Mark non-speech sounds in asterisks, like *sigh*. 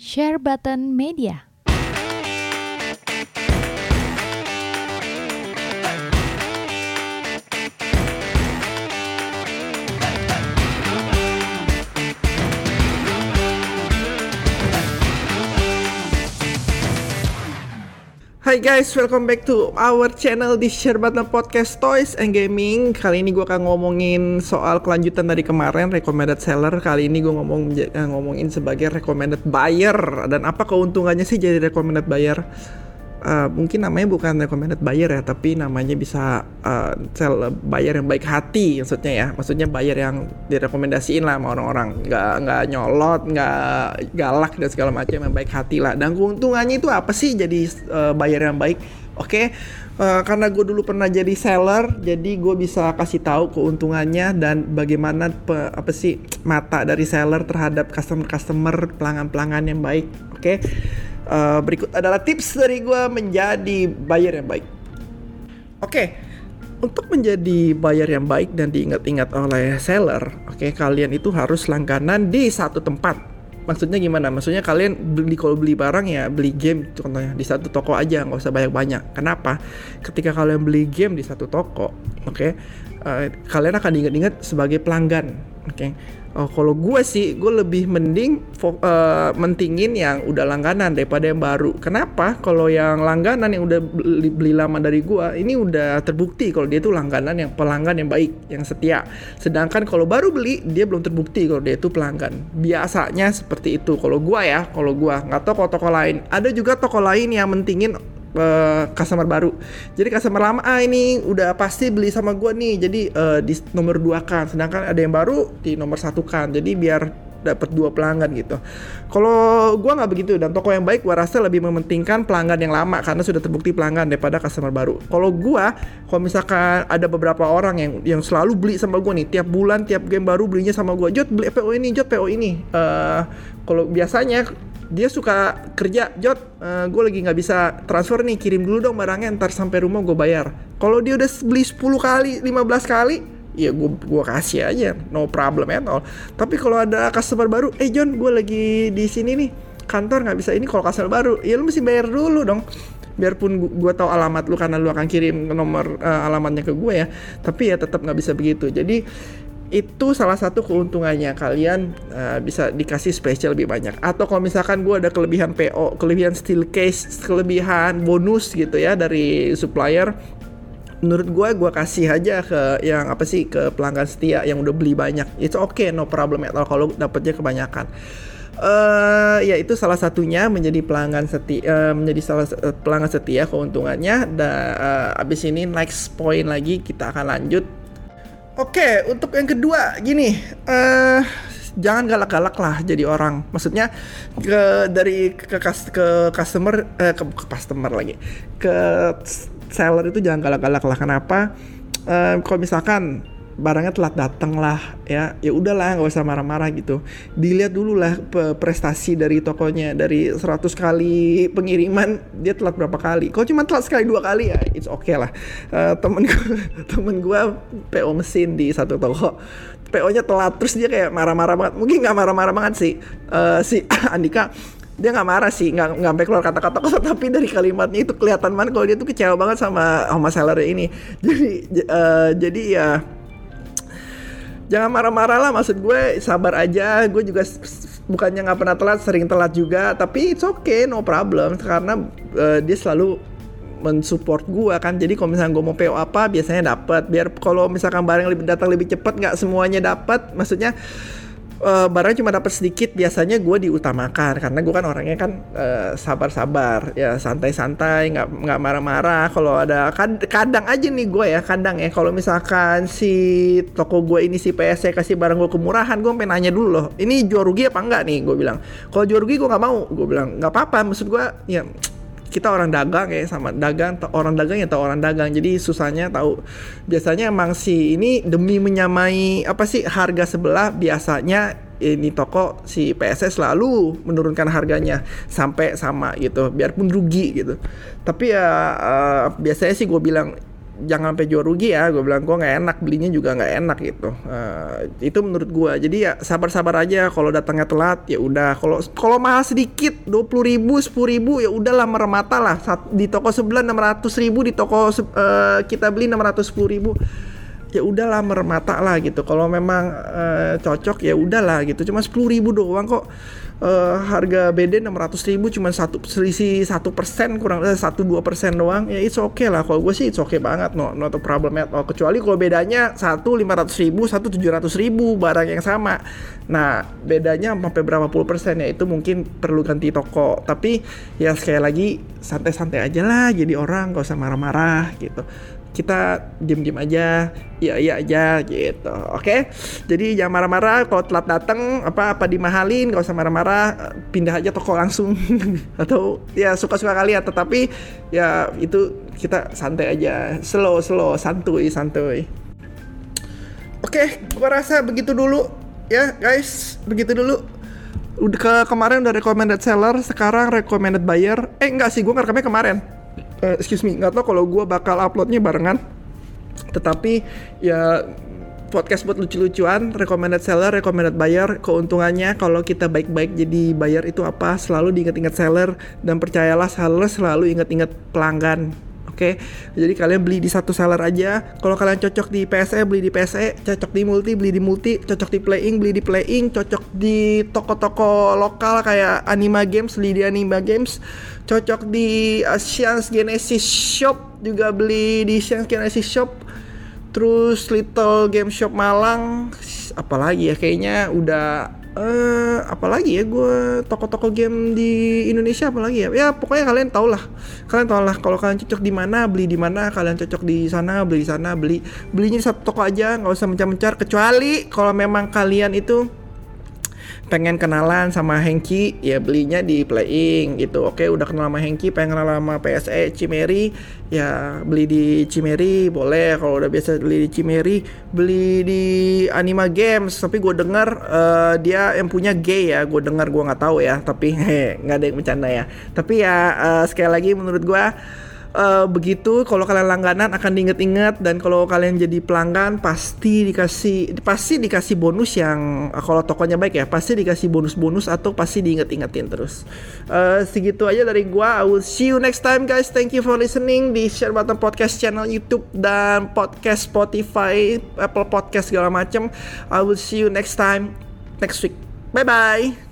Share Button Media. Hai guys, welcome back to our channel di Button Podcast Toys and Gaming. Kali ini gue akan ngomongin soal kelanjutan dari kemarin recommended seller. Kali ini gue ngomong eh, ngomongin sebagai recommended buyer dan apa keuntungannya sih jadi recommended buyer? Uh, mungkin namanya bukan recommended buyer ya, tapi namanya bisa uh, sell buyer yang baik hati maksudnya ya. Maksudnya buyer yang direkomendasiin lah sama orang-orang, nggak nggak nyolot, nggak galak dan segala macam yang baik hati lah. Dan keuntungannya itu apa sih jadi uh, buyer yang baik? Oke, okay. uh, karena gue dulu pernah jadi seller, jadi gue bisa kasih tahu keuntungannya dan bagaimana pe, apa sih mata dari seller terhadap customer-customer pelanggan-pelanggan yang baik. Oke. Okay? Uh, berikut adalah tips dari gue menjadi buyer yang baik. Oke, okay. untuk menjadi buyer yang baik dan diingat-ingat oleh seller, oke okay, kalian itu harus langganan di satu tempat. Maksudnya gimana? Maksudnya kalian beli kalau beli barang ya beli game contohnya di satu toko aja nggak usah banyak-banyak. Kenapa? Ketika kalian beli game di satu toko, oke, okay, uh, kalian akan diingat-ingat sebagai pelanggan, oke. Okay? Oh, kalau gue sih, gue lebih mending uh, mentingin yang udah langganan daripada yang baru. Kenapa? Kalau yang langganan yang udah beli, beli lama dari gue, ini udah terbukti kalau dia tuh langganan yang pelanggan yang baik, yang setia. Sedangkan kalau baru beli, dia belum terbukti kalau dia itu pelanggan. Biasanya seperti itu. Kalau gue ya, kalau gue nggak tahu kalau toko lain. Ada juga toko lain yang mentingin uh, customer baru. Jadi customer lama ah ini udah pasti beli sama gue nih. Jadi uh, di nomor dua kan. Sedangkan ada yang baru di nomor satu kan. Jadi biar dapat dua pelanggan gitu. Kalau gue nggak begitu dan toko yang baik gue rasa lebih mementingkan pelanggan yang lama karena sudah terbukti pelanggan daripada customer baru. Kalau gue, kalau misalkan ada beberapa orang yang yang selalu beli sama gue nih tiap bulan tiap game baru belinya sama gue, jod beli PO ini, jod PO ini. Uh, kalau biasanya dia suka kerja Jod uh, gue lagi nggak bisa transfer nih kirim dulu dong barangnya ntar sampai rumah gue bayar kalau dia udah beli 10 kali 15 kali ya gue gua kasih aja no problem at all. Tapi kalau ada customer baru eh John gue lagi di sini nih kantor nggak bisa ini kalau customer baru. Ya lu mesti bayar dulu dong. Biarpun gue tahu alamat lu karena lu akan kirim nomor uh, alamatnya ke gue ya tapi ya tetap nggak bisa begitu. Jadi itu salah satu keuntungannya kalian uh, bisa dikasih spesial lebih banyak. Atau kalau misalkan gue ada kelebihan PO kelebihan steel case kelebihan bonus gitu ya dari supplier menurut gue gue kasih aja ke yang apa sih ke pelanggan setia yang udah beli banyak itu oke okay, no problem at all kalau dapetnya kebanyakan uh, ya itu salah satunya menjadi pelanggan setia uh, menjadi salah uh, pelanggan setia keuntungannya dan uh, abis ini next point lagi kita akan lanjut Oke, untuk yang kedua gini, uh, jangan galak-galak lah jadi orang. Maksudnya ke dari ke ke customer uh, ke, ke customer lagi. Ke seller itu jangan galak-galak lah. Kenapa? Uh, kalau misalkan barangnya telat datang lah ya ya udahlah nggak usah marah-marah gitu. Dilihat dulu lah prestasi dari tokonya dari 100 kali pengiriman dia telat berapa kali. Kalau cuma telat sekali dua kali ya it's okay lah. Uh, temen gue *laughs* temen gue PO mesin di satu toko. PO-nya telat terus dia kayak marah-marah banget. Mungkin nggak marah-marah banget sih. Uh, si *laughs* Andika dia nggak marah sih nggak nggak sampai keluar kata-kata *laughs* tapi dari kalimatnya itu kelihatan banget kalau dia tuh kecewa banget sama sama seller ini. *laughs* Jadi uh, jadi ya jangan marah-marah lah maksud gue sabar aja. Gue juga bukannya nggak pernah telat sering telat juga tapi it's okay no problem. Karena uh, dia selalu mensupport gue kan. Jadi kalau misalnya gue mau PO apa biasanya dapat biar kalau misalkan barang lebih datang lebih cepat nggak semuanya dapat maksudnya uh, barang cuma dapat sedikit biasanya gue diutamakan. Karena gue kan orangnya kan uh, sabar-sabar. Ya santai-santai nggak nggak marah-marah. Kalau ada kad kadang aja nih gue ya kadang ya. Kalau misalkan si toko gue ini si PS kasih barang gue kemurahan gue pengen nanya dulu loh ini jual rugi apa enggak? Nih gue bilang. Kalau jual rugi gue nggak mau. Gue bilang nggak apa-apa. Maksud gue ya kita orang dagang ya sama dagang orang dagang ya tahu orang dagang. Jadi susahnya tahu. Biasanya emang si ini demi menyamai apa sih harga sebelah biasanya ini toko si PSS selalu menurunkan harganya sampai sama gitu biarpun rugi gitu. Tapi ya uh, biasanya sih gue bilang jangan sampai jual rugi ya gue bilang gue nggak enak belinya juga nggak enak gitu. Uh, itu menurut gue jadi ya sabar-sabar aja kalau datangnya telat ya udah. Kalau kalau mahal sedikit dua puluh ribu sepuluh ribu ya udahlah meremata lah. Di toko sebelah enam ratus ribu di toko uh, kita beli enam ratus sepuluh ribu ya udahlah meremata lah gitu. Kalau memang uh, cocok ya udahlah gitu. Cuma sepuluh ribu doang kok uh, harga BD 600 ribu cuma satu selisih satu persen kurang eh, satu dua persen doang ya it's okay lah. Kalau gue sih it's okay banget no not a problem at all. Kecuali kalau bedanya satu lima ratus ribu satu tujuh ratus ribu barang yang sama. Nah bedanya sampai berapa puluh persen ya itu mungkin perlu ganti toko. Tapi ya sekali lagi santai-santai aja lah jadi orang gak usah marah-marah gitu kita diem-diem aja iya iya aja gitu. Oke? Okay? jadi jangan marah-marah kalau telat datang apa apa dimahalin gak usah marah-marah pindah aja toko langsung. *laughs* Atau ya suka-suka kalian tetapi ya itu kita santai aja. Slow slow santuy santuy. Oke okay, gua rasa begitu dulu ya guys. Begitu dulu. Udah ke kemarin udah recommended seller sekarang recommended buyer. Eh enggak sih gue ngerekamnya kemarin uh, excuse me nggak tau kalau gue bakal uploadnya barengan tetapi ya podcast buat lucu-lucuan, recommended seller, recommended buyer, keuntungannya kalau kita baik-baik jadi buyer itu apa? Selalu diingat-ingat seller dan percayalah seller selalu ingat-ingat pelanggan. Oke, okay? jadi kalian beli di satu seller aja. Kalau kalian cocok di PSE beli di PSE, cocok di multi beli di multi, cocok di playing beli di playing, cocok di toko-toko lokal kayak Anima Games beli di Anima Games, cocok di Asians Genesis Shop juga beli di Asians Genesis Shop. Terus Little Game Shop Malang, apalagi ya kayaknya udah uh, apalagi ya gue toko-toko game di Indonesia apalagi ya? Ya pokoknya kalian tau lah. Kalian tau lah kalau kalian cocok di mana beli di mana. Kalian cocok di sana beli di sana beli. Belinya satu toko aja nggak usah mencar-mencar. Kecuali kalau memang kalian itu pengen kenalan sama Hengki ya belinya di Playing gitu. Oke udah kenal sama Hengki pengen kenal sama PSE Cimeri ya beli di Cimeri boleh. Kalau udah biasa beli di Cimeri beli di Anima Games. Tapi gue dengar uh, dia yang punya gay ya gue dengar gue nggak tahu ya. Tapi *laughs* nggak ada yang bercanda ya. Tapi ya uh, sekali lagi menurut gue uh, begitu kalau kalian langganan akan diinget-inget dan kalau kalian jadi pelanggan pasti dikasih pasti dikasih bonus yang uh, kalau tokonya baik ya pasti dikasih bonus-bonus atau pasti diinget-ingetin terus. Uh, segitu aja dari gua. I will see you next time guys. Thank you for listening di Share Button Podcast channel YouTube dan podcast Spotify Apple Podcast segala macam I will see you next time next week. Bye bye